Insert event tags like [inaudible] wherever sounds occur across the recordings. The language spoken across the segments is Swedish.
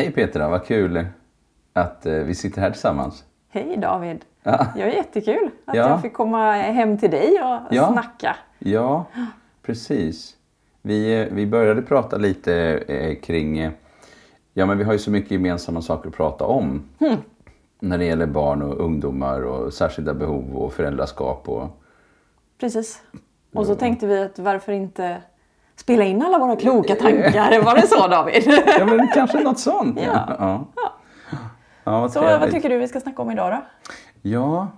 Hej Petra, vad kul att eh, vi sitter här tillsammans. Hej David! Ja. Det var jättekul att Ja. jag fick komma hem till dig och Ja. snacka. Ja, precis. Vi, eh, vi började prata lite eh, kring... Ja, men vi har ju så mycket gemensamma saker att prata om. När det gäller barn och ungdomar och särskilda behov och föräldraskap. Och, Precis. Och så tänkte vi att varför inte spela in alla våra kloka tankar? Var det så David? ja, men kanske något sånt. Ja. ja. ja vad Så vad tycker du vi ska snacka om idag då? Ja,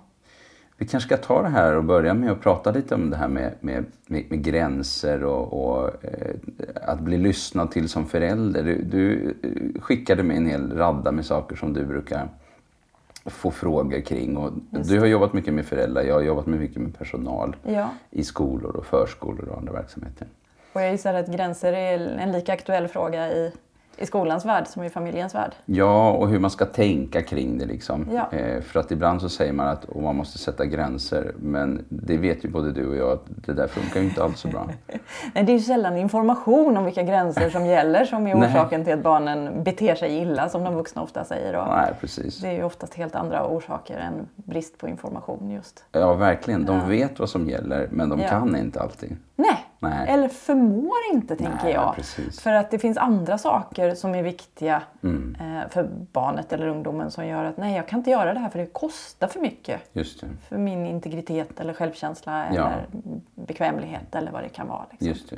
vi kanske ska ta det här och börja med att prata lite om det här med, med, med, med gränser och, och eh, att bli lyssnad till som förälder. Du, du eh, skickade mig en hel radda med saker som du brukar få frågor kring. Och du har jobbat mycket med föräldrar, jag har jobbat mycket med personal Ja. i skolor och förskolor och andra verksamheter. Och jag gissar att gränser är en lika aktuell fråga i, i skolans värld som i familjens värld. Ja, och hur man ska tänka kring det. Liksom. Ja. Eh, för att ibland så säger man att man måste sätta gränser. Men det vet ju både du och jag att det där funkar ju inte alls så bra. [laughs] Nej, det är ju sällan information om vilka gränser som gäller som är [laughs] Nej. orsaken till att barnen beter sig illa, som de vuxna ofta säger. Och Nej, precis. det är ju oftast helt andra orsaker än brist på information just. Ja, verkligen. De vet vad som gäller, men de Ja. kan inte alltid. Nej, Nej. eller förmår inte tänker Nej, jag. precis. För att det finns andra saker som är viktiga Mm. eh, för barnet eller ungdomen som gör att nej, jag kan inte göra det här för det kostar för mycket. För min integritet eller självkänsla Ja. eller bekvämlighet eller vad det kan vara. Liksom. Just det.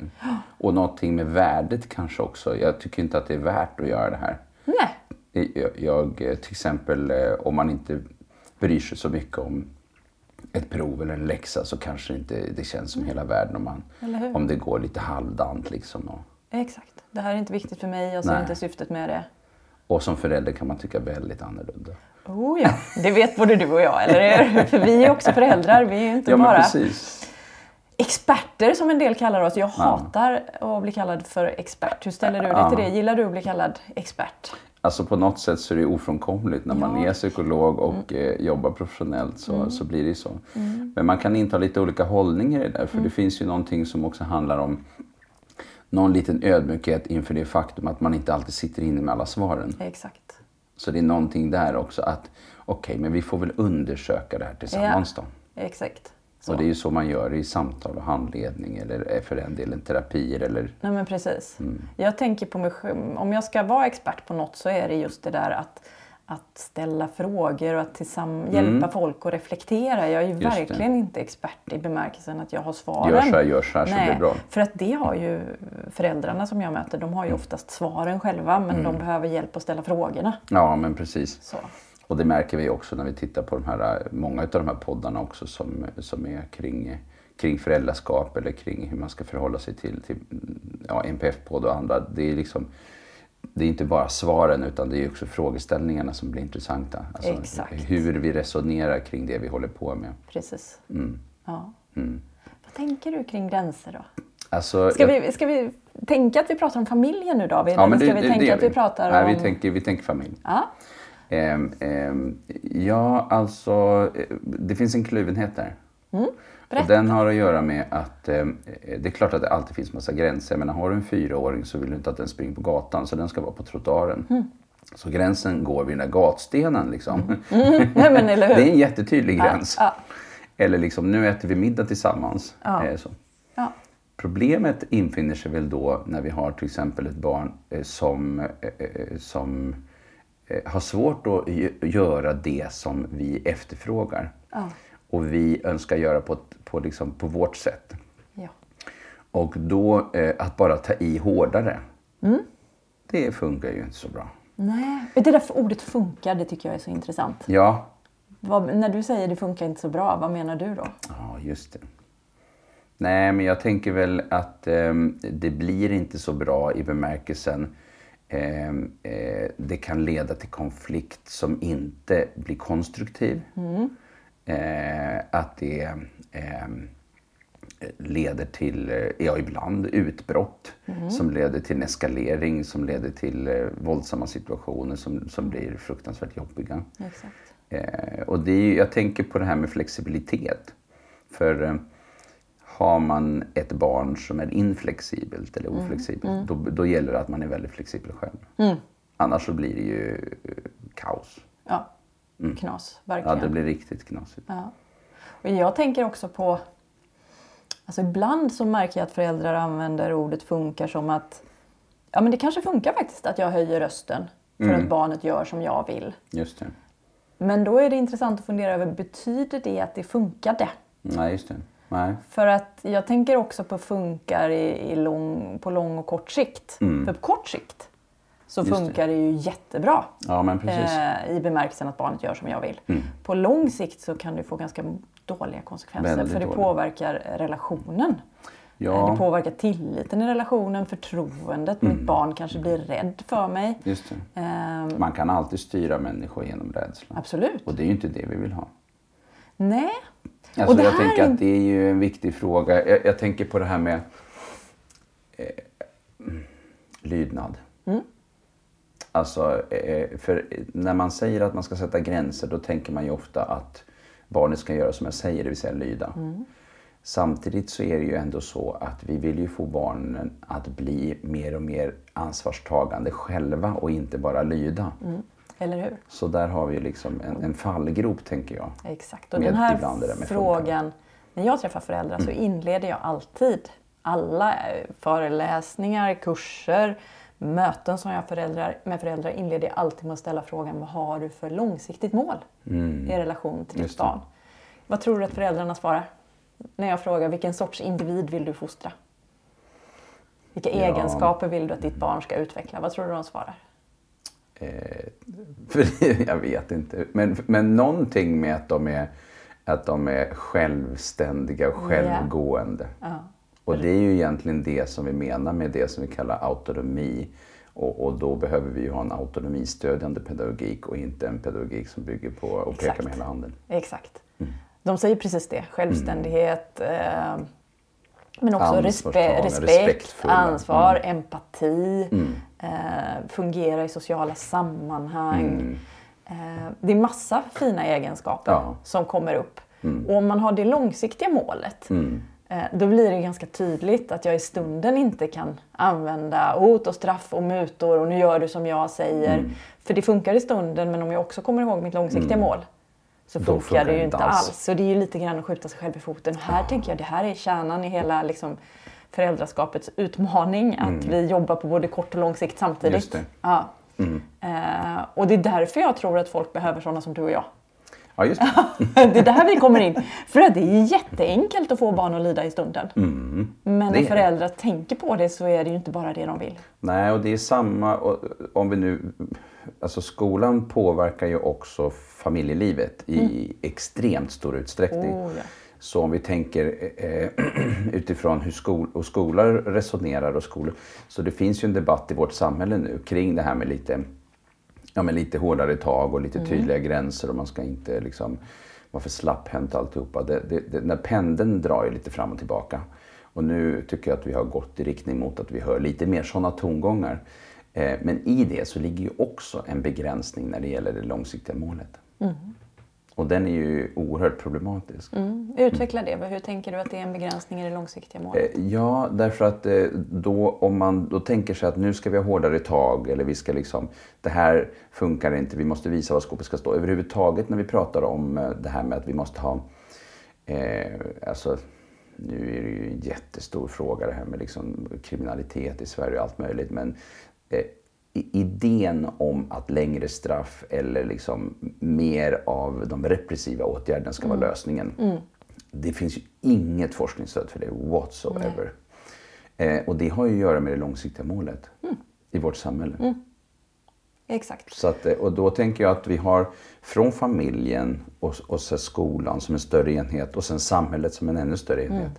Och någonting med värdet kanske också. Jag tycker inte att det är värt att göra det här. Nej, Jag, jag till exempel eh, om man inte bryr sig så mycket om ett prov eller en läxa så kanske inte det känns som hela världen om, man, om det går lite halvdant. Liksom. Och, exakt. Det här är inte viktigt för mig, jag ser Nej. inte syftet med det. och som förälder kan man tycka väldigt annorlunda. Oh ja, det vet både du och jag, eller hur? [laughs] För vi är också föräldrar, vi är inte Ja, bara precis. experter som en del kallar oss. Jag hatar att bli kallad för expert. Hur ställer du dig Ja. till det? Gillar du att bli kallad expert? Alltså på något sätt så är det ofrånkomligt när man Ja. Mm. är psykolog och eh, jobbar professionellt så, så blir det så. Men man kan inta lite olika hållningar i det där Mm. för det finns ju någonting som också handlar om någon liten ödmjukhet inför det faktum att man inte alltid sitter inne med alla svaren. Exakt. Så det är någonting där också att okej, men vi får väl undersöka det här tillsammans då. Exakt. Så. Och det är ju så man gör i samtal och handledning eller eh, för den delen terapier eller Nej men precis. Mm. Jag tänker på mig själv, om jag ska vara expert på något så är det just det där att, att ställa frågor och att tillsammans hjälpa folk att reflektera. Jag är ju Mm. Just det. verkligen inte expert i bemärkelsen att jag har svaren. gör så här, gör så här så Nej, blir det bra. för att det har ju föräldrarna som jag möter, de har Mm. ju oftast svaren själva men de behöver hjälp att ställa frågorna. Ja, men precis. Så. Och det märker vi också när vi tittar på de här, många av de här poddarna också som, som är kring, kring föräldraskap eller kring hur man ska förhålla sig till, till ja, NPF-podd och andra. Det är liksom det är inte bara svaren utan det är också frågeställningarna som blir intressanta. Alltså Exakt. Hur vi resonerar kring det vi håller på med. Precis. Mm. Ja. Vad tänker du kring gränser då? Alltså, Ska jag- vi, ska vi tänka att vi pratar om familjen nu David? Ja, men ska det, vi det, tänka det att vi pratar Nej, om... vi tänker, vi tänker familj. Ja, Ehm, ehm, ja, alltså eh, det finns en kluvenhet där. och Mm, berätta. den har att göra med att eh, det är klart att det alltid finns massa gränser. Men har du en fyraåring så vill du inte att den springer på gatan så den ska vara på trottoaren. Mm. Så gränsen går vid den där gatstenen liksom. Nej, men eller [laughs] hur? det är en jättetydlig gräns. ja. Eller liksom, nu äter vi middag tillsammans. Ja. Eh. Ja. Problemet infinner sig väl då när vi har till exempel ett barn eh, som, eh, eh, som eh, har svårt att gö- göra det som vi efterfrågar. Ja. Och vi önskar göra på, på, liksom, på vårt sätt. ja. Och då eh, att bara ta i hårdare, Mm. det funkar ju inte så bra. Nej, det där ordet funkar, det tycker jag är så intressant. Ja, Vad, när du säger det funkar inte så bra, vad menar du då? ja just det. Nej, men jag tänker väl att ehm, det blir inte så bra i bemärkelsen ehm, eh, det kan leda till konflikt som inte blir konstruktiv. Eh, att det ehm, leder till, eh, ja ibland utbrott som leder till en eskalering, som leder till eh, våldsamma situationer som, som blir fruktansvärt jobbiga. Eh, och det är, jag tänker på det här med flexibilitet. För eh, har man ett barn som är inflexibelt eller oflexibelt, Då, då gäller det att man är väldigt flexibel själv. Annars så blir det ju eh, kaos. Ja, knas. Verkligen. Ja, det blir riktigt knasigt. Ja. Och jag tänker också på... Alltså ibland så märker jag att föräldrar använder ordet funkar som att ja, men det kanske funkar faktiskt att jag höjer rösten för att barnet gör som jag vill. Just det. Men då är det intressant att fundera över, betyder det att det funkade? Nej, just det. Nej. För att jag tänker också på funkar i, i lång, på lång och kort sikt. För på kort sikt så Mm. Just det. funkar det. ju jättebra. Ja, men precis. Mm. Eh, I bemärkelsen att barnet gör som jag vill. På lång sikt så kan det få ganska dåliga konsekvenser. Väldigt för det dåliga. påverkar relationen. Eh, Ja. Det påverkar tilliten i relationen, förtroendet. Mm. Mitt barn kanske blir rädd för mig. Just det. Eh, Man kan alltid styra människor genom rädsla. absolut. Och det är ju inte det vi vill ha. Nej. Alltså det jag tänker är- att det är ju en viktig fråga. Jag, jag tänker på det här med eh, lydnad. Mm. Alltså, eh, för när man säger att man ska sätta gränser då tänker man ju ofta att barnet ska göra som jag säger, det vill säga lyda. Mm. Samtidigt så är det ju ändå så att vi vill ju få barnen att bli mer och mer ansvarstagande själva och inte bara lyda. Eller hur? Så där har vi ju liksom en, en fallgrop tänker jag. Exakt. Och Med den här frågan, när jag träffar föräldrar så inleder jag alltid alla eh, föreläsningar, kurser, möten som jag föräldrar, med föräldrar inleder jag alltid med att ställa frågan vad har du för långsiktigt mål i relation till ditt barn? Vad tror du att föräldrarna svarar? När jag frågar vilken sorts individ vill du fostra? Vilka Ja. egenskaper vill du att ditt barn ska utveckla? Vad tror du de svarar? Eh, [laughs] för jag vet inte. Men, men någonting med att de är, att de är självständiga och självgående. Ja. Och det är ju egentligen det som vi menar med det som vi kallar autonomi. Och, och då behöver vi ju ha en autonomistödjande pedagogik och inte en pedagogik som bygger på att peka med hela handen. Exakt. Mm. De säger precis det. Självständighet. Eh, men också respe respekt, ansvar, empati. Eh, fungera i sociala sammanhang. Eh, det är massa fina egenskaper Ja. som kommer upp. Och om man har det långsiktiga målet eh, då blir det ganska tydligt att jag i stunden inte kan använda hot och straff och mutor och nu gör du som jag säger. För det funkar i stunden men om jag också kommer ihåg mitt långsiktiga mål så funkar, funkar det ju inte alls. alls. Så det är ju lite grann att skjuta sig själv i foten. Här tänker jag det här är kärnan i hela liksom, föräldraskapets utmaning. Att vi jobbar på både kort och lång sikt samtidigt. Ja. Eh, och det är därför jag tror att folk behöver sådana som du och jag. Ja, just det. [laughs] det är där vi kommer in. För att det är jätteenkelt att få barn att lida i stunden. Men Det när föräldrar tänker på det så är det ju inte bara det de vill. Nej, och det är samma, om vi nu, alltså skolan påverkar ju också familjelivet i extremt stor utsträckning. Oh, ja. Så om vi tänker eh, [clears throat] utifrån hur skol, och skolor resonerar och skolor, så det finns ju en debatt i vårt samhälle nu kring det här med lite, ja, men lite hårdare tag och lite tydliga gränser och man ska inte liksom vara för slapphänt och alltihopa. Det, det, det, när pendeln drar ju lite fram och tillbaka. Och nu tycker jag att vi har gått i riktning mot att vi hör lite mer sådana tongångar. Eh, men i det så ligger ju också en begränsning när det gäller det långsiktiga målet. Och den är ju oerhört problematisk. Mm. Utveckla det. Hur tänker du att det är en begränsning i det långsiktiga målet? Eh, Ja, därför att eh, då, om man då tänker sig att nu ska vi ha hårdare tag eller vi ska liksom, det här funkar inte, vi måste visa var skåpet ska stå. Överhuvudtaget när vi pratar om det här med att vi måste ha, eh, alltså nu är det ju en jättestor fråga det här med liksom kriminalitet i Sverige och allt möjligt. Men idén om att längre straff eller liksom mer av de repressiva åtgärderna ska vara lösningen. Det finns ju inget forskningsstöd för det whatsoever. Eh, och det har ju att göra med det långsiktiga målet i vårt samhälle. Exakt. Så att, eh, och då tänker jag att vi har från familjen och, och så skolan som en större enhet och sen samhället som en ännu större enhet.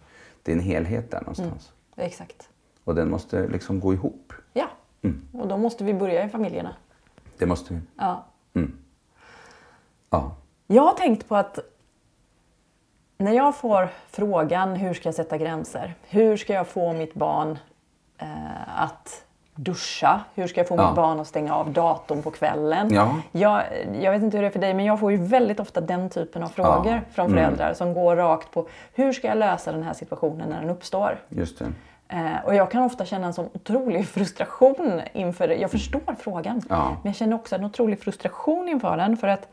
Det är en helhet där någonstans. Exakt. Och den måste liksom gå ihop. Ja. Och då måste vi börja i familjerna. Det måste vi. Ja. Ja. Jag har tänkt på att när jag får frågan hur ska jag sätta gränser? Hur ska jag få mitt barn eh, att duscha? Hur ska jag få Ja. mitt barn att stänga av datorn på kvällen? Ja. Jag, jag vet inte hur det är för dig men jag får ju väldigt ofta den typen av frågor Ja. Mm. från föräldrar som går rakt på hur ska jag lösa den här situationen när den uppstår? Just det. Eh, och jag kan ofta känna en sån otrolig frustration inför Jag förstår frågan, Ja. men jag känner också en otrolig frustration inför den. För att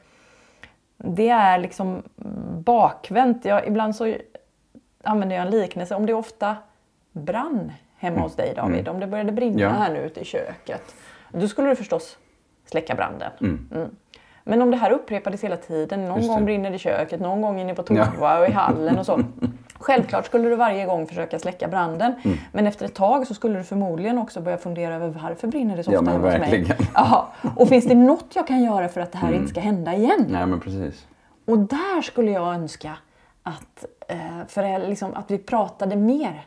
det är liksom bakvänt. Jag, ibland så använder jag en liknelse. Om det ofta brann hemma hos dig David, om det började brinna Mm. Ja. här nu ute i köket. Då skulle du förstås släcka branden. Mm. Mm. Men om det här upprepades hela tiden, någon gång brinner det i köket, någon gång inne på toa Ja. och i hallen och så. [laughs] Självklart skulle du varje gång försöka släcka branden. Mm. Men efter ett tag så skulle du förmodligen också börja fundera över varför brinner det så Ja, ofta men hemma hos mig. [laughs] Jaha. Och finns det något jag kan göra för att det här Mm. inte ska hända igen? Nej, men precis. Och där skulle jag önska att, eh, föräl- liksom, att vi pratade mer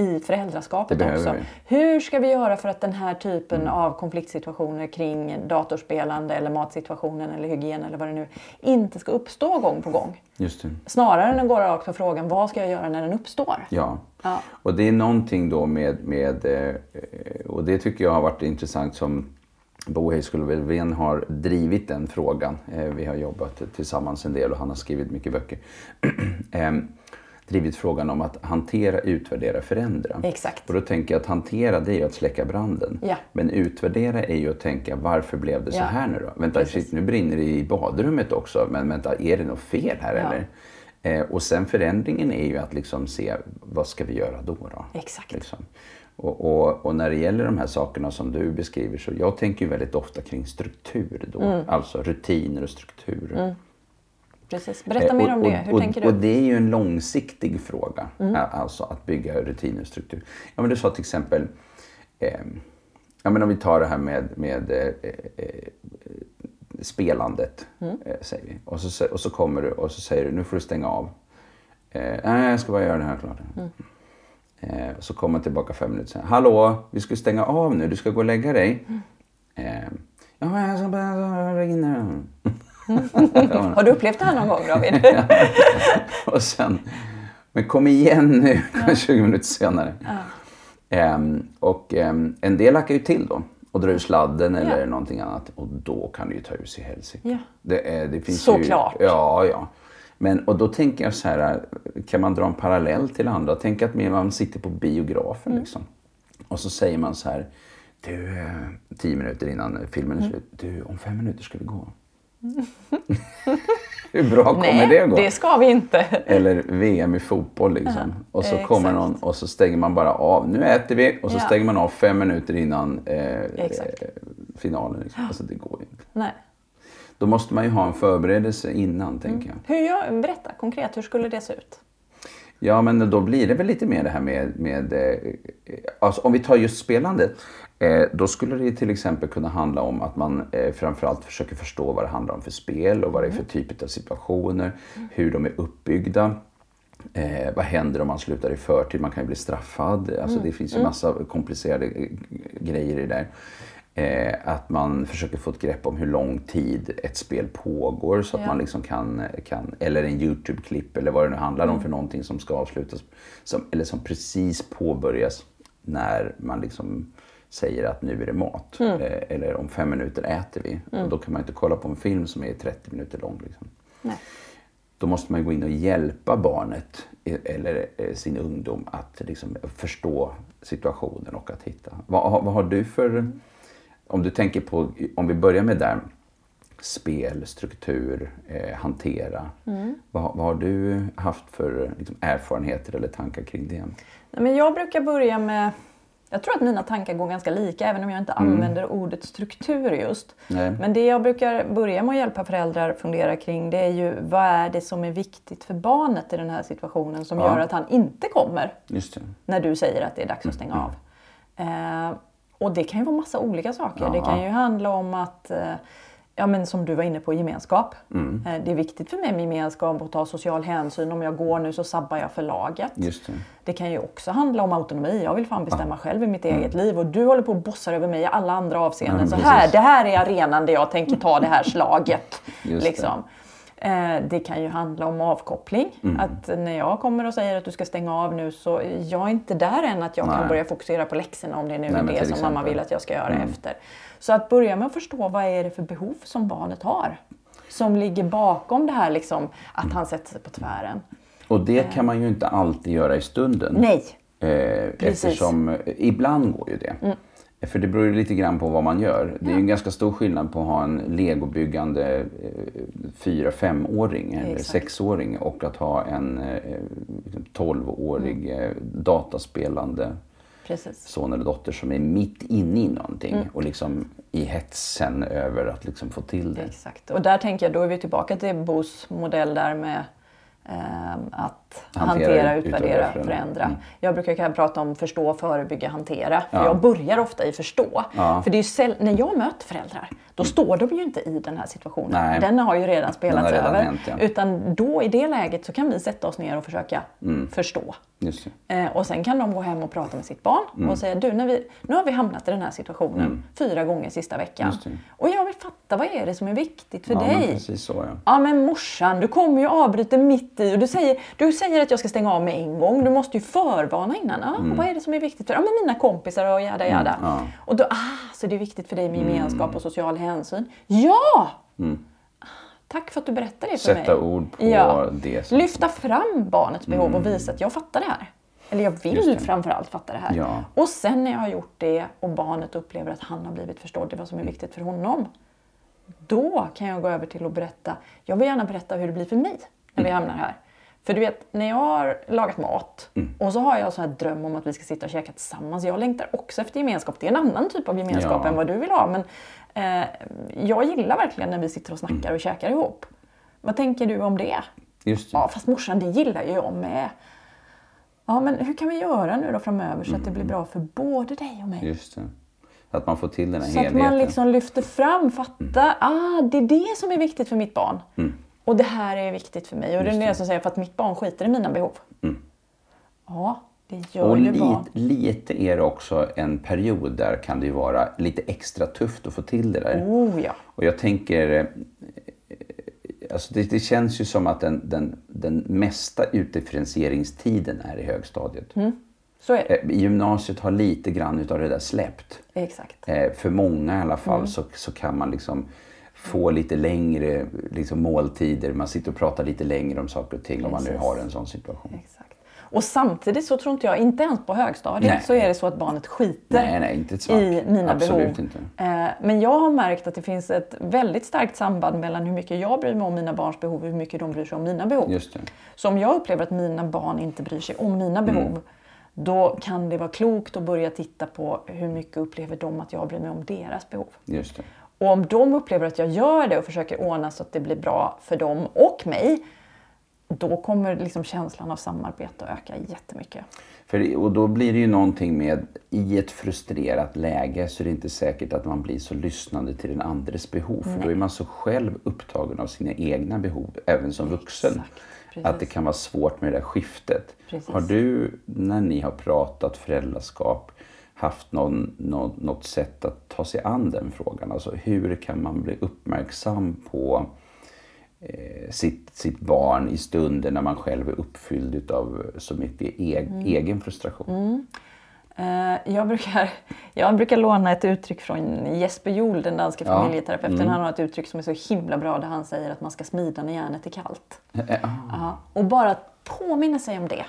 i föräldraskapet Mm. Också. vi. Hur ska vi göra för att den här typen av konfliktsituationer kring datorspelande eller matsituationen eller hygien eller vad det nu inte ska uppstå gång på gång? Just det. Snarare än att gå rakt på frågan vad ska jag göra när den uppstår? Ja. Ja. Och det är någonting då med, med eh, och det tycker jag har varit intressant som Bo Löfven har drivit den frågan. Eh, Vi har jobbat tillsammans en del och han har skrivit mycket böcker. [clears throat] Drivit frågan om att hantera, utvärdera, förändra. Exakt. Och då tänker jag att hantera det är ju att släcka branden. Ja. Men utvärdera är ju att tänka varför blev det så Ja. här nu då? Vänta, shit, nu brinner det i badrummet också. Men vänta, är det något fel här Ja. eller? Eh, och sen förändringen är ju att liksom se vad ska vi göra då? då? Exakt. Liksom. Och, och, och när det gäller de här sakerna som du beskriver så jag tänker ju väldigt ofta kring struktur då. Mm. Alltså rutiner och strukturer. Precis. Berätta Eh, mer och- om det. Hur och, tänker du? Och det är ju en långsiktig fråga. Mm. Alltså att bygga rutiner och struktur. Ja, men du sa till exempel, eh, ja, men om vi tar det här med, med eh, eh, spelandet, Mm. eh, säger vi. Och så, och så kommer du och så säger du, nu får du stänga av. Eh, nej, jag ska bara göra det här klart. Mm. Eh, så kommer man tillbaka fem minuter sen. Hallå, vi ska stänga av nu, du ska gå och lägga dig. Mm. Eh, ja, jag ska bara det. [laughs] Har du upplevt det här någon gång David? [laughs] Och sen, men kom igen nu, 20 [laughs] minuter senare. Ehm, och ehm, en del hackar ju till då och drar ur sladden eller Ja. någonting annat. Och då kan det ju ta ut sig helsike. Ja. Det, är- det finns Såklart. Ju, ja, ja. Men, och då tänker jag så här, kan man dra en parallell till andra? Tänk att man sitter på biografen Mm. liksom. Och så säger man så här, du, eh, tio minuter innan filmen Mm. är slut, du om fem minuter ska vi gå. [laughs] Hur bra kommer Nej, det gå? det ska vi inte. Eller VM i fotboll liksom. och så exakt. kommer någon och så stänger man bara av. Nu äter vi och så Ja. stänger man av fem minuter innan eh, Exakt. eh, finalen. Liksom. Alltså det går inte. Nej. Då måste man ju ha en förberedelse innan tänker jag. Hur gör, berätta konkret, hur skulle det se ut? Ja men då blir det väl lite mer det här med, med eh, alltså om vi tar just spelandet. Eh, då skulle det till exempel kunna handla om att man eh, framförallt försöker förstå vad det handlar om för spel och vad det är för typ av situationer. Hur de är uppbyggda. Eh, vad händer om man slutar i förtid? Man kan ju bli straffad. Alltså, Det finns ju massa komplicerade eh, grejer i det där. Eh, att man försöker få ett grepp om hur lång tid ett spel pågår så att Ja. man liksom kan, kan, eller en Youtube-klipp eller vad det nu handlar om för någonting som ska avslutas. Som, eller som precis påbörjas när man liksom säger att nu är det mat. Eh, eller om fem minuter äter vi. Och då kan man inte kolla på en film som är 30 minuter lång. Liksom. Nej. Då måste man gå in och hjälpa barnet eh, eller eh, sin ungdom att liksom förstå situationen och att hitta. Vad, har- vad har du för, om du tänker på, om vi börjar med där, spel, struktur, eh, hantera. Vad, vad har du haft för liksom, erfarenheter eller tankar kring det? Nej, men jag brukar börja med... Jag tror att mina tankar går ganska lika även om jag inte använder ordet struktur just. Nej. Men det jag brukar börja med att hjälpa föräldrar fundera kring det är ju vad är det som är viktigt för barnet i den här situationen som Ja. gör att han inte kommer det. när du säger att det är dags att stänga av. Eh, och det kan ju vara massa olika saker. Det Ja. kan ju handla om att, eh, ja men som du var inne på, gemenskap. Mm. Eh, det är viktigt för mig med gemenskap och ta social hänsyn. Om jag går nu så sabbar jag för laget. Just det. Det kan ju också handla om autonomi. Jag vill fan bestämma själv i mitt Mm. eget liv och du håller på och bossar över mig i alla andra avseenden. Ja, så här, det här är arenan där jag tänker ta det här slaget. [laughs] Just det. liksom. Eh, Det kan ju handla om avkoppling. Mm. Att när jag kommer och säger att du ska stänga av nu så jag är inte där än att jag Nej. kan börja fokusera på läxorna om det nu Nej, är det som exempel. mamma vill att jag ska göra Mm. efter. Så att börja med att förstå vad är det för behov som barnet har. Som ligger bakom det här liksom, att han sätter sig på tvären. Och det kan man ju inte alltid göra i stunden. Nej, Eh, eftersom eh, ibland går ju det. Mm. För det beror ju lite grann på vad man gör. Det är ju en ganska stor skillnad på att ha en legobyggande eh, fyra, femåring eller sexåring och att ha en eh, liksom tolvårig Mm. eh, dataspelande Precis. son eller dotter som är mitt inne i någonting Mm. och liksom i hetsen över att liksom få till det. Exakt. Och där tänker jag, då är vi tillbaka till Bos modell där med ehm, att Hantera, hantera, utvärdera, utvärdera, förändra. Mm. Jag brukar kan prata om förstå, förebygga, hantera. För Ja. jag börjar ofta i förstå. Ja. För det är när jag möter föräldrar, då står de ju inte i den här situationen. Nej. Den har ju redan spelats redan över. hänt, ja. Utan då i det läget så kan vi sätta oss ner och försöka Mm. förstå. Eh, och sen kan de gå hem och prata med sitt barn Mm. och säga du, när vi, nu har vi hamnat i den här situationen fyra gånger sista veckan. Och jag vill fatta, vad är det som är viktigt för dig? men precis så ja. Ja men morsan, du kommer ju avbryta mitt i och du säger, du säger att jag ska stänga av med en gång. Du måste ju förvarna innan. Ja, Vad är det som är viktigt för Ja men mina kompisar och jada jada. Mm, ja. Och då, ah, så det är viktigt för dig med gemenskap och social hänsyn. Ja! Tack för att du berättar det för mig. Mm. Sätta ord på Ja. det. Som, Lyfta fram barnets behov och visa att jag fattar det här. Eller jag Mm. Vill framförallt fatta det här. Ja. Och sen när jag har gjort det och barnet upplever att han har blivit förstådd i vad som är viktigt för honom. Då kan jag gå över till att berätta. Jag vill gärna berätta hur det blir för mig när vi hamnar här. För du vet, när jag har lagat mat och så har jag så här dröm om att vi ska sitta och käka tillsammans. Jag längtar också efter gemenskap. Det är en annan typ av gemenskap Ja. än vad du vill ha. Men eh, jag gillar verkligen när vi sitter och snackar och käkar ihop. Vad tänker du om det? just det. Ja, fast morsan, det gillar ju jag med. Ja, men hur kan vi göra nu då framöver så att det blir bra för både dig och mig? Just det. Att man får till den här Så att helheten. man liksom lyfter fram, fattar, ah, det är det som är viktigt för mitt barn. Och det här är viktigt för mig. Och det är Just det det. som säger, för att mitt barn skiter i mina behov. Ja, det gör Och ju lite, barn. lite är det också en period där kan det ju vara lite extra tufft att få till det där. Oh ja. Och jag tänker, eh, alltså det, det känns ju som att den, den, den mesta utdifferentieringstiden är i högstadiet. Det. Eh, gymnasiet har lite grann utav det där släppt. Exakt. Eh, för många i alla fall Mm. så, så kan man liksom få lite längre liksom, måltider. Man sitter och pratar lite längre om saker och ting om man nu Precis. har en sån situation. Exakt. Och samtidigt så tror inte jag, inte ens på högstadiet, Nej. så är det så att barnet skiter Nej, nej, inte ett svart. i mina Absolut behov. inte. Eh, Men jag har märkt att det finns ett väldigt starkt samband mellan hur mycket jag bryr mig om mina barns behov och hur mycket de bryr sig om mina behov. Just det. Så om jag upplever att mina barn inte bryr sig om mina behov, Mm. då kan det vara klokt att börja titta på hur mycket upplever de att jag bryr mig om deras behov. Just det. Och om de upplever att jag gör det och försöker ordna så att det blir bra för dem och mig, då kommer liksom känslan av samarbete att öka jättemycket. För, och då blir det ju någonting med, i ett frustrerat läge så är det inte säkert att man blir så lyssnande till den andres behov. För då är man så själv upptagen av sina egna behov, även som vuxen. Exakt, precis. Att det kan vara svårt med det där skiftet. Precis. Har du, när ni har pratat föräldraskap, haft någon, någon, något sätt att ta sig an den frågan? Alltså hur kan man bli uppmärksam på eh, sitt, sitt barn i stunder när man själv är uppfylld av så mycket e- Mm. egen frustration? Eh, Jag brukar, jag brukar låna ett uttryck från Jesper Juhl, den danska Ja. familjeterapeuten. Han har ett uttryck som är så himla bra där han säger att man ska smida när järnet är kallt. Ja, och bara påminna sig om det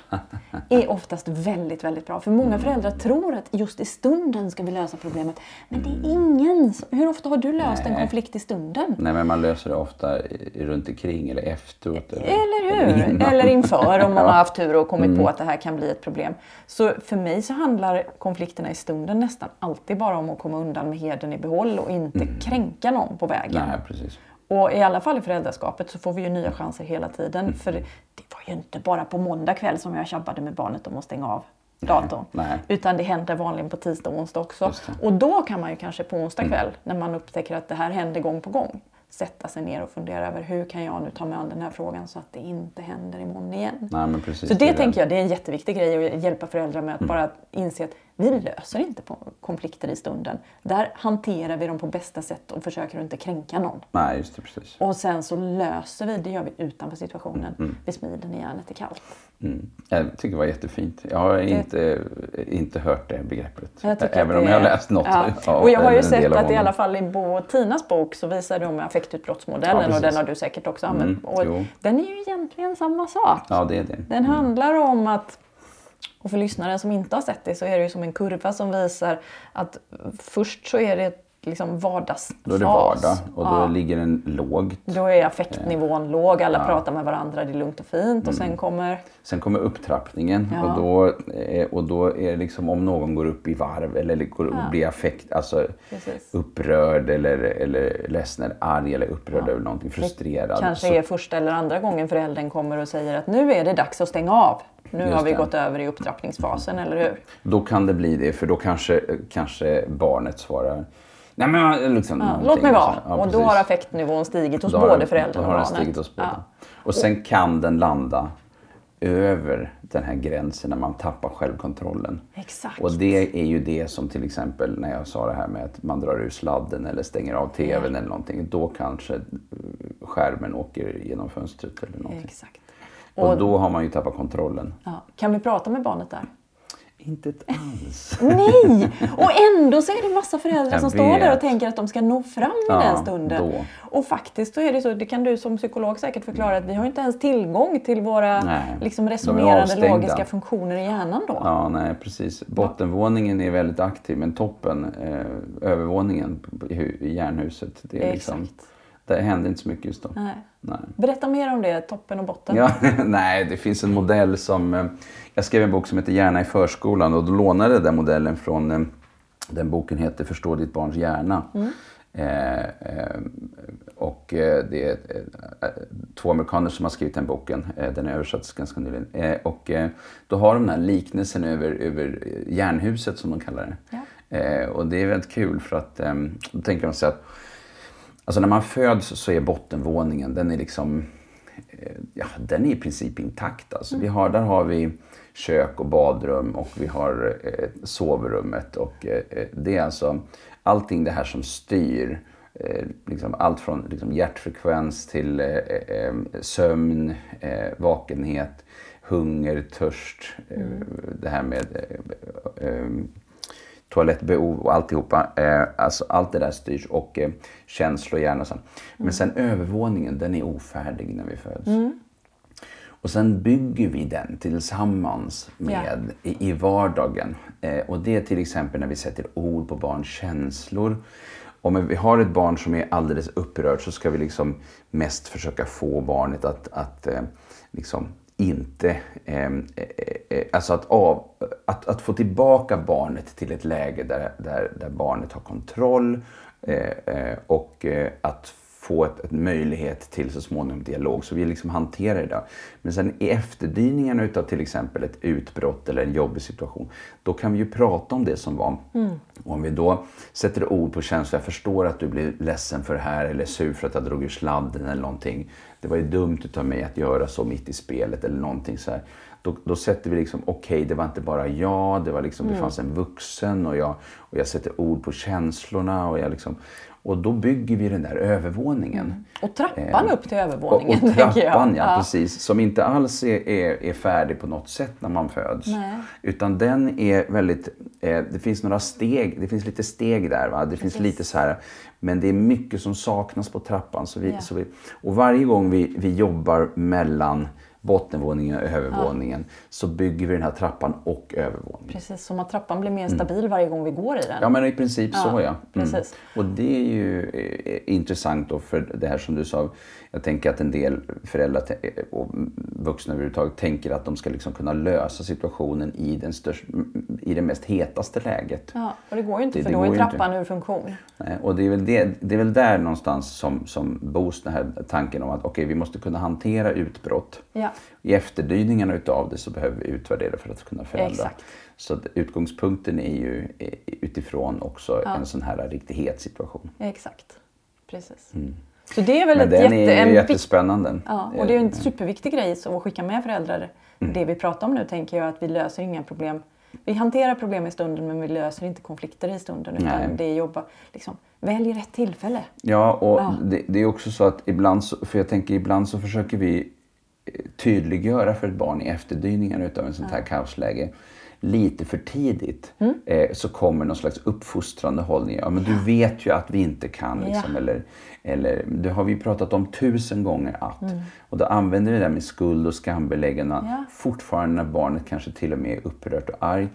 är [laughs] oftast väldigt, väldigt bra. För många föräldrar tror att just i stunden ska vi lösa problemet. Men det är ingen. Hur ofta har du löst en Nej. konflikt i stunden? Nej, men man löser det ofta runt omkring eller efteråt. Eller hur? innan. Eller inför om man har [laughs] haft tur och kommit på att det här kan bli ett problem. Så för mig så handlar konflikterna i stunden nästan alltid bara om att komma undan med heden i behåll och inte kränka någon på vägen. Nej, precis. Och i alla fall i föräldraskapet så får vi ju nya chanser hela tiden. Mm. För det var ju inte bara på måndag kväll som jag tjabbade med barnet om att stänga av datorn. nej. Utan det händer vanligen på tisdag och onsdag också. Det. Mm. Och då kan man ju kanske på onsdag kväll, när man upptäcker att det här händer gång på gång, sätta sig ner och fundera över hur kan jag nu ta mig an den här frågan så att det inte händer imorgon igen. Nej, precis. Så det är tänker jag det är en jätteviktig grej att hjälpa föräldrar med att bara inse att vi löser inte konflikter i stunden. Där hanterar vi dem på bästa sätt och försöker inte kränka någon. Nej, just det. Precis. Och sen så löser vi, det gör vi utanför situationen. Vi smider när järnet är kallt. Mm. Jag tycker det var jättefint. Jag har inte, inte hört det begreppet. Även om det jag har läst något. Ja. av- och jag har ju sett att i alla fall i Bo Tinas bok så visar de affektutbrottsmodellen Ja, och den har du säkert också använt. Mm, och jo. den är ju egentligen samma sak. Ja, det är det. Den handlar om att Och för lyssnaren som inte har sett det så är det ju som en kurva som visar att först så är det liksom vardagsfas. Då är det vardag och då ja. ligger den lågt. Då är affektnivån eh. låg, alla ja. pratar med varandra, det är lugnt och fint och mm. sen kommer... Sen kommer upptrappningen ja. och, då, och då är det liksom om någon går upp i varv eller går, ja. blir affekt, alltså upprörd eller, eller ledsen eller arg eller upprörd över någonting, frustrerad. Det kanske så... är första eller andra gången föräldern kommer och säger att nu är det dags att stänga av. Nu Just har vi det. gått över i upptrappningsfasen, eller hur? Då kan det bli det, för då kanske, kanske barnet svarar Nej, men liksom, ja, låt mig vara. Ja, och då har affektnivån stigit hos både föräldern och barnet. Stigit hos båda. Ja. Och sen kan den landa över den här gränsen när man tappar självkontrollen. Exakt. Och det är ju det som till exempel när jag sa det här med att man drar ur sladden eller stänger av tvn eller någonting. Då kanske skärmen åker genom fönstret eller någonting. Exakt. Och, och då har man ju tappat kontrollen. Ja. Kan vi prata med barnet där? Inte ett alls. [laughs] Nej! Och ändå så är det massa föräldrar som står där och tänker att de ska nå fram i ja, den stunden. Då. Och faktiskt så är det så, det kan du som psykolog säkert förklara, att vi har inte ens tillgång till våra nej, liksom, resonerande logiska funktioner i hjärnan då. Ja, nej precis. Bottenvåningen är väldigt aktiv men toppen, eh, övervåningen i hjärnhuset, det är liksom. Det händer inte så mycket just då. Nej. Nej. Berätta mer om det, toppen och botten. Ja, [laughs] nej, det finns en modell som... Eh, jag skrev en bok som heter Hjärna i förskolan och då lånade jag den modellen från... Eh, den boken heter Förstå ditt barns hjärna. Mm. Eh, eh, och det är två amerikaner som har skrivit den boken. Den är översatts ganska nyligen. och då har de den här liknelsen över, över hjärnhuset som de kallar det. Ja. och det är väldigt kul för att då tänker de sig att Alltså när man föds så är bottenvåningen, den är liksom, eh, ja den är i princip intakt. Alltså. Vi har, där har vi kök och badrum och vi har eh, sovrummet och eh, det är alltså allting det här som styr eh, liksom allt från liksom, hjärtfrekvens till eh, eh, sömn, vakenhet, hunger, törst, mm. det här med toalettbehov och alltihopa. Eh, alltså allt det där styrs och eh, känslor, hjärna och sånt. Men mm. sen övervåningen, den är ofärdig när vi föds. Mm. Och sen bygger vi den tillsammans med ja. i, i vardagen. Eh, och det är till exempel när vi sätter ord på barns känslor. Om vi har ett barn som är alldeles upprört så ska vi liksom mest försöka få barnet att, att eh, liksom inte... Ehm, eh, eh, eh, alltså att, av, att, att få tillbaka barnet till ett läge där, där, där barnet har kontroll eh, eh och att få ett, ett, möjlighet till så småningom dialog. Så vi liksom hanterar det. Men sen i efterdyningarna utav till exempel ett utbrott eller en jobbig situation, då kan vi ju prata om det som var. Mm. om vi då sätter ord på känslor, jag förstår att du blir ledsen för det här eller sur för att jag drog ur sladden eller någonting. Det var ju dumt utav mig att göra så mitt i spelet eller någonting så här. Då, då sätter vi liksom, okej okay, det var inte bara jag, det, var liksom, mm. det fanns en vuxen och jag, och jag sätter ord på känslorna. Och jag liksom, och då bygger vi den där övervåningen. Mm. Och trappan eh, upp till övervåningen. Och, och [laughs] trappan, ja, ja, precis. Som inte alls är, är, är, färdig på något sätt när man föds. Nej. Utan den är väldigt, eh, det finns några steg, det finns lite steg där. Va? Det finns lite så här, men det är mycket som saknas på trappan. Så vi, ja. så vi, och varje gång vi, vi jobbar mellan bottenvåningen och övervåningen ja. så bygger vi den här trappan och övervåningen. Precis, som att trappan blir mer mm. stabil mm. varje gång vi går i den. Ja, men i princip ja. så ja. Mm. Precis. Och det är ju eh, intressant då för det här som du sa. Jag tänker att en del föräldrar och vuxna överhuvudtaget tänker att de ska liksom kunna lösa situationen i, den största, i det mest hetaste läget. Ja, och det går ju inte det, för det då är trappan ur funktion. Nej, och det är, väl det, det är väl där någonstans som, som boost den här tanken om att okej, okay, vi måste kunna hantera utbrott. Ja. I efterdyningarna utav det så behöver vi utvärdera för att kunna förändra. Exakt. Så utgångspunkten är ju utifrån också ja. en sån här riktighetssituation. Exakt, precis. Mm. Så det är väl Men ett den jätte, är ju jättespännande. Ja, och det är en superviktig grej att skicka med föräldrar. Mm. Det vi pratar om nu tänker jag att vi löser inga problem. Vi hanterar problem i stunden men vi löser inte konflikter i stunden. Utan Nej. det är jobba, liksom, välj rätt tillfälle. Ja, och ja. Det, det, är också så att ibland, så, för jag tänker ibland så försöker vi tydliggöra för ett barn i efterdyningar utav en sånt här ja. kaosläge lite för tidigt eh, så kommer någon slags uppfostrande hållning. Ja, men du vet ju att vi inte kan. Liksom, Ja. eller, eller det har vi pratat om tusen gånger att. Och då använder vi det där med skuld och skambeläggande Ja. fortfarande när barnet kanske till och med är upprört och arg.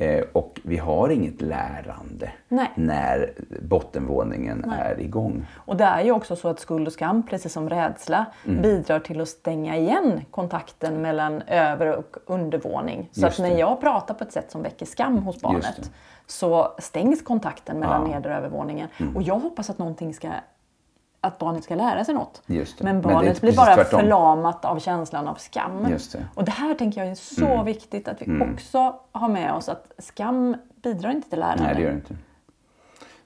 Eh, och vi har inget lärande Nej. när bottenvåningen är igång. Och det är ju också så att skuld och skam, precis som rädsla, Mm. bidrar till att stänga igen kontakten mellan över och undervåning. Så Just att när det. jag pratar på ett sätt som väcker skam hos barnet så stängs kontakten mellan Ja. Mm. neder och övervåningen. Och jag hoppas att någonting ska att barnet ska lära sig något. Men Men barnet blir precis bara tvärtom. förlamat av känslan av skam. Det. Mm. Och det här tänker jag är så viktigt att vi också har med oss att skam bidrar inte till lärande. Nej, det gör det inte.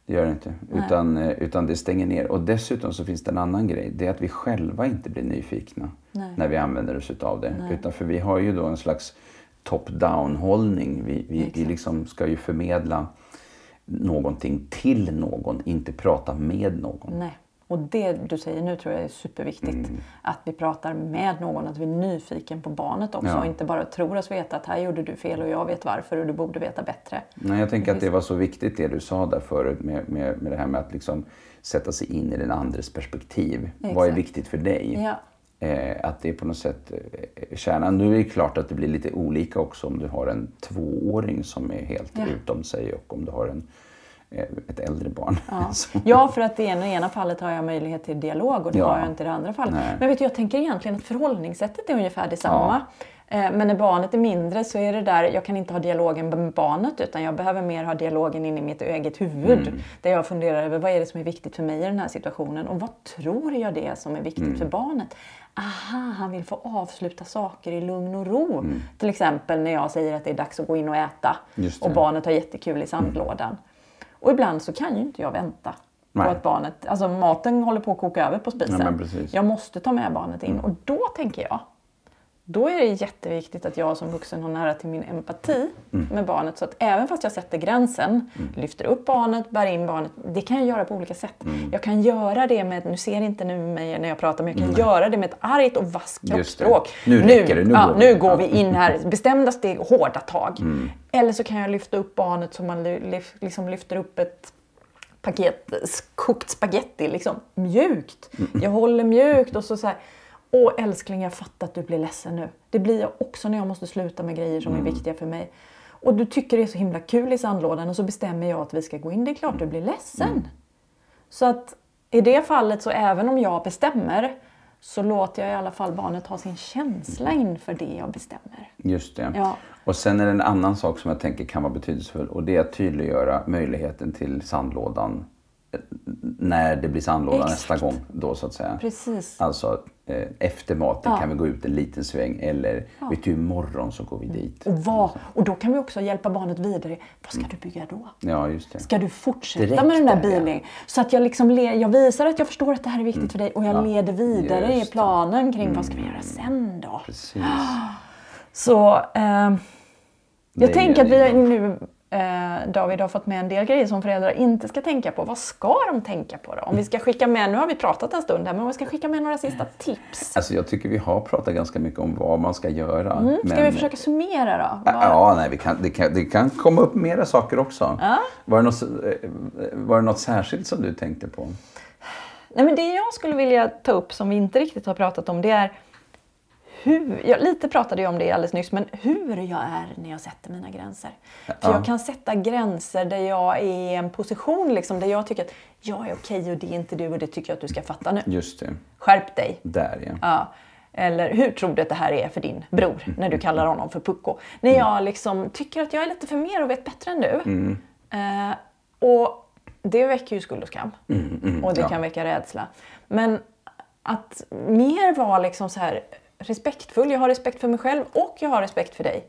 Det gör det inte. Utan, eh, utan det stänger ner. Och dessutom så finns det en annan grej. Det är att vi själva inte blir nyfikna Nej. när vi använder oss av det. Utan för vi har ju då en slags top-down hållning. Vi, vi, vi liksom ska ju förmedla någonting till någon, inte prata med någon. Nej. Och det du säger nu tror jag är superviktigt. Mm. Att vi pratar med någon, att vi är nyfiken på barnet också Ja. och inte bara tror oss veta att här gjorde du fel och jag vet varför och du borde veta bättre. Nej, jag tänker att det var så viktigt det du sa där förut med, med, med det här med att liksom sätta sig in i den andres perspektiv. Vad är Exakt. viktigt för dig? Ja. Eh, att det är på något sätt eh, kärnan. Nu är det klart att det blir lite olika också om du har en tvååring som är helt Ja. utom sig och om du har en, ett äldre barn. Ja. [laughs] ja, för att i ena, ena fallet har jag möjlighet till dialog och det Ja. har jag inte i det andra fallet. Nej. Men vet du, jag tänker egentligen att förhållningssättet är ungefär detsamma. Eh, Men när barnet är mindre så är det där, jag kan inte ha dialogen med barnet utan jag behöver mer ha dialogen in i mitt eget huvud. Mm. Där jag funderar över vad är det som är viktigt för mig i den här situationen och vad tror jag det är som är viktigt Mm. för barnet? Aha, han vill få avsluta saker i lugn och ro. Mm. Till exempel när jag säger att det är dags att gå in och äta och barnet har jättekul i sandlådan. Och ibland så kan ju inte jag vänta Nej. på att barnet, alltså maten håller på att koka över på spisen. Ja. Mm. jag måste ta med barnet in och då tänker jag, då är det jätteviktigt att jag som vuxen har nära till min empati Mm. med barnet. Så att även fast jag sätter gränsen, lyfter upp barnet, bär in barnet, det kan jag göra på olika sätt. Mm. Jag kan göra det med, nu ser inte nu mig när jag pratar, men jag kan göra det med ett argt och vasst kroppsspråk. Nu räcker det, nu ja, går vi. nu går vi in här, [laughs] bestämda steg, hårda tag. Mm. Eller så kan jag lyfta upp barnet som man liksom lyfter upp ett paket kokt spaghetti, liksom mjukt. Jag håller mjukt och så så här, Åh älskling, jag fattar att du blir ledsen nu. Det blir jag också när jag måste sluta med grejer som är viktiga för mig. Och du tycker det är så himla kul i sandlådan och så bestämmer jag att vi ska gå in. Det är klart du blir ledsen. Så att i det fallet så även om jag bestämmer så låter jag i alla fall barnet ha sin känsla inför det jag bestämmer. Just det. Ja. Och sen är det en annan sak som jag tänker kan vara betydelsefull och det är att tydliggöra möjligheten till sandlådan när det blir sandlåda nästa gång. Då så att säga. Precis. Alltså eh, efter maten Ja. kan vi gå ut en liten sväng eller vet du imorgon så går vi dit. Och, vad, och då kan vi också hjälpa barnet vidare. Vad ska du bygga då? Ja, just det. Ska du fortsätta Direkt med den där där, ja. bilen? Så att jag, liksom le, jag visar att jag förstår att det här är viktigt för dig och jag Mm. Ja, leder vidare i planen kring vad ska vi göra sen då? Precis. Så eh, jag tänker att vi nu, eh, David, har fått med en del grejer som föräldrar inte ska tänka på. Vad ska de tänka på då? Om vi ska skicka med, nu har vi pratat en stund här, men om vi ska skicka med några sista tips. Alltså jag tycker vi har pratat ganska mycket om vad man ska göra. Mm, ska men- vi försöka summera då? Vad- Ja, nej, vi kan, det, kan, det kan komma upp mera saker också. Var, det något, eh, var det något särskilt som du tänkte på? Nej, men det jag skulle vilja ta upp som vi inte riktigt har pratat om det är hur, jag lite pratade jag om det alldeles nyss, men hur jag är när jag sätter mina gränser. För Ja. jag kan sätta gränser där jag är i en position liksom, där jag tycker att jag är okej och det är inte du och det tycker jag att du ska fatta nu. Just det, Skärp dig! där ja. Ja. Eller hur tror du att det här är för din bror när du kallar honom för pucko? När jag liksom tycker att jag är lite för mer och vet bättre än du. Eh, och det väcker ju skuld och skam. och det ja. kan väcka rädsla. Men att mer vara liksom så här respektfull. Jag har respekt för mig själv och jag har respekt för dig.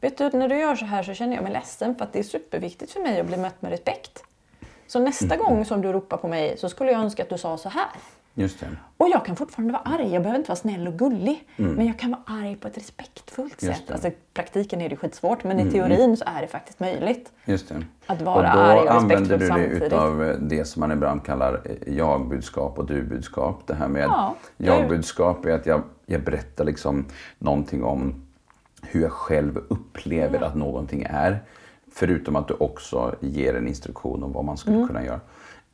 Vet du, när du gör så här så känner jag mig ledsen för att det är superviktigt för mig att bli mött med respekt. Så nästa gång som du ropar på mig så skulle jag önska att du sa så här. Just det. Och jag kan fortfarande vara arg. Jag behöver inte vara snäll och gullig. Men jag kan vara arg på ett respektfullt Mm. Sätt. Alltså, I praktiken är det skitsvårt, men i teorin så är det faktiskt möjligt. Just det. Att vara och då arg och använder respektfull du dig samtidigt. utav det som man ibland kallar jag-budskap och du-budskap. Det här med Ja, jag-budskap är att jag, jag berättar liksom någonting om hur jag själv upplever att någonting är. Förutom att du också ger en instruktion om vad man skulle Mm. kunna göra.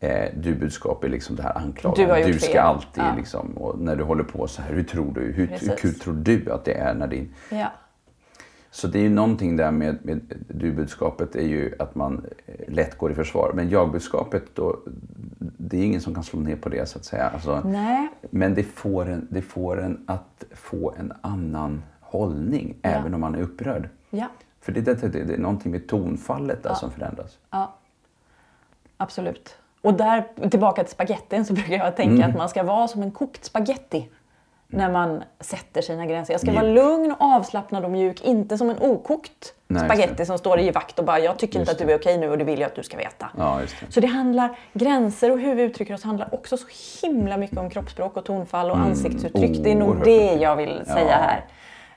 Eh, du-budskap är liksom det här Du anklagande. gjort Du ska fel. alltid Ja. liksom, och när du håller på så här, hur tror du, hur, hur kul tror du att det är när din... Ja. Så det är ju någonting där med, med du-budskapet är ju att man eh, lätt går i försvar. Men jag-budskapet då, det är ingen som kan slå ner på det så att säga. Alltså, Nej. men det får, en, det får en att få en annan hållning även om man är upprörd. Ja. För det, det, det, det är någonting med tonfallet där som förändras. Ja, absolut. Och där, tillbaka till spagettin, så brukar jag tänka Mm. att man ska vara som en kokt spaghetti när man sätter sina gränser. Jag ska Mjuk. vara lugn, avslappnad och mjuk, inte som en okokt Nej, det. som står i vakt och bara “jag tycker inte Just att du är okej nu och det vill jag att du ska veta”. Ja, det. Så det handlar, gränser och hur vi uttrycker oss handlar också så himla mycket om kroppsspråk och tonfall och ansiktsuttryck. Det är nog Mm. det jag vill säga Ja.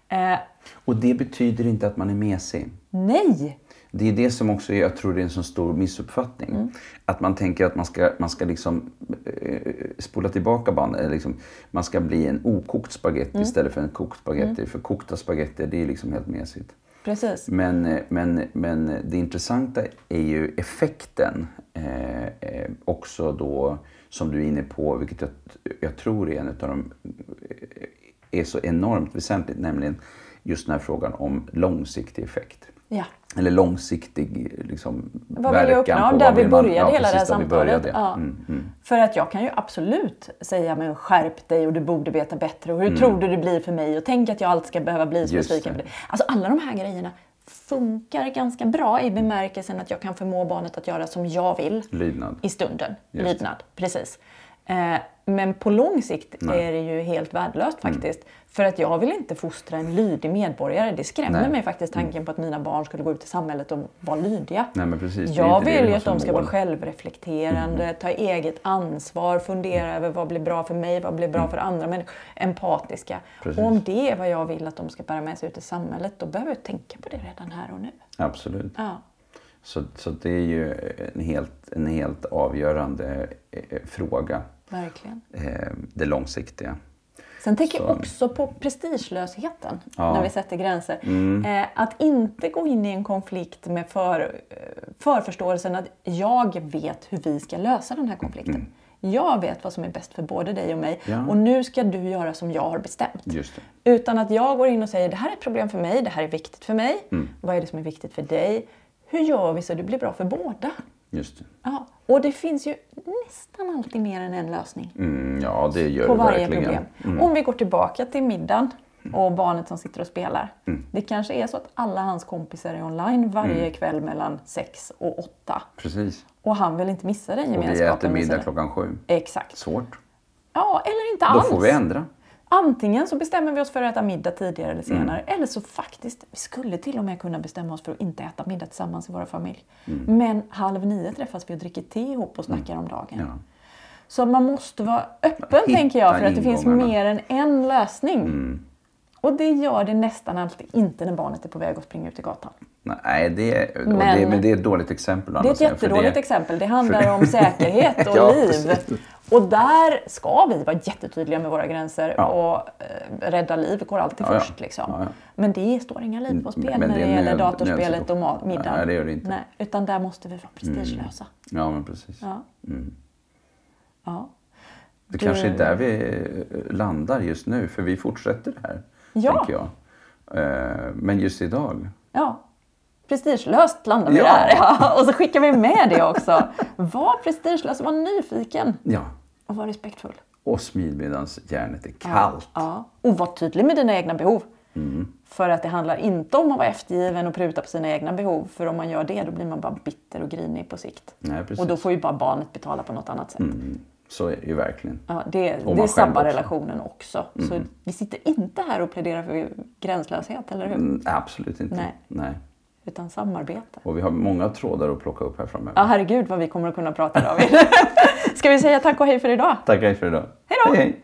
här. Eh, Och det betyder inte att man är mesig. nej! Det är det som också är, jag tror det är en så stor missuppfattning. Mm. Att man tänker att man ska, man ska liksom eh, spola tillbaka bandet. Liksom, man ska bli en okokt spagetti Mm. istället för en kokt spagetti. För kokta spagetti det är liksom helt mesigt. Precis. Men, eh, men, men det intressanta är ju effekten eh, eh, också då som du är inne på, vilket jag, jag tror är en av de eh, är så enormt väsentligt, nämligen just den här frågan om långsiktig effekt. Ja. Eller långsiktig liksom, Vad vill jag verkan uppnå? på Där vi vill man- började ja, hela det här samtalet. började. Ja. Mm, mm. För att jag kan ju absolut säga men skärp dig och du borde veta bättre och hur tror du det blir för mig och tänk att jag alltid ska behöva bli så Mm. Besviken det. på dig. Alltså alla de här grejerna funkar ganska bra i bemärkelsen att jag kan förmå barnet att göra som jag vill Lydnad. i stunden. Just. Lydnad, precis. Eh, men på lång sikt är det ju helt värdelöst Mm. faktiskt. För att jag vill inte fostra en lydig medborgare. Det skrämmer Nej. Mm. mig faktiskt tanken på att mina barn skulle gå ut i samhället och vara lydiga. Nej, men precis. Jag vill vi ju att de ska mål. vara självreflekterande, ta eget ansvar, fundera över vad blir bra för mig, vad blir bra för andra människor, empatiska. Mm. Precis. Och om det är vad jag vill att de ska bära med sig ut i samhället, då behöver jag tänka på det redan här och nu. Absolut. Ja, Så, så det är ju en helt, en helt avgörande eh, fråga, verkligen. eh, det långsiktiga. Sen tänker jag Så- också på prestigelösheten Ja. när vi sätter gränser. Mm. Eh, att inte gå in i en konflikt med för, eh, förförståelsen att jag vet hur vi ska lösa den här konflikten. Jag vet vad som är bäst för både dig och mig Mm. Ja. och nu ska du göra som jag har bestämt. Utan att jag går in och säger det här är ett problem för mig, det här är viktigt för mig. Mm. Vad är det som är viktigt för dig? Hur gör vi så det blir bra för båda? Just det. Ja. Och det finns ju nästan alltid mer än en lösning Mm, ja, det gör på det varje verkligen. problem. Mm. Om vi går tillbaka till middagen och barnet som sitter och spelar. Det kanske är så att alla hans kompisar är online varje Mm. kväll mellan 6 och 8. Precis. Och han vill inte missa den Och gemenskapen. vi äter middag klockan sju. Exakt. Svårt. Ja, eller inte Då alls. får vi ändra. Antingen så bestämmer vi oss för att äta middag tidigare eller Mm. senare. Eller så faktiskt, vi skulle till och med kunna bestämma oss för att inte äta middag tillsammans i våra familj. Mm. Men halv nio träffas vi och dricker te ihop och snackar om dagen. Ja. Så man måste vara öppen Hitta tänker jag för att det finns. Mm. mer än en lösning. Och det gör det nästan alltid inte när barnet är på väg att springa ut i gatan. Nej, det, Men- det, men det är ett dåligt exempel. Det är ett för jättedåligt det- exempel. Det handlar om säkerhet [laughs] och Ja, liv. precis. Och där ska vi vara jättetydliga med våra gränser. Ja. Och eh, rädda liv går alltid Ja, först. Liksom. Ja, ja. Men det står inga liv på spel när det gäller nöd- datorspelet och middagen. Nej, det gör det inte. Nej, utan där måste vi vara prestigelösa. Ja, men precis. Ja. Ja. Det Du- kanske är där vi eh, landar just nu, för vi fortsätter det här. Ja. Tänker jag. Eh, Men just idag. ja. Prestigelöst landar vi Ja. där. Ja. Och så skickar vi med det också. Var prestigelös, var nyfiken Ja. och var respektfull. Och smid medan järnet är kallt. Ja. Och var tydlig med dina egna behov. Mm. För att det handlar inte om att vara eftergiven och pruta på sina egna behov. För om man gör det då blir man bara bitter och grinig på sikt. Nej. Och då får ju bara barnet betala på något annat sätt. Mm. Så är det ju verkligen. Ja, det det sabbar också. Mm. relationen också. Så vi sitter inte här och pläderar för gränslöshet, eller hur? Mm, absolut inte. Nej. Nej. Utan samarbete. Och vi har många trådar att plocka upp här framöver. Ja, herregud vad vi kommer att kunna prata David. [laughs] Ska vi säga tack och hej för idag? Tack hej för idag. Hej då! hej.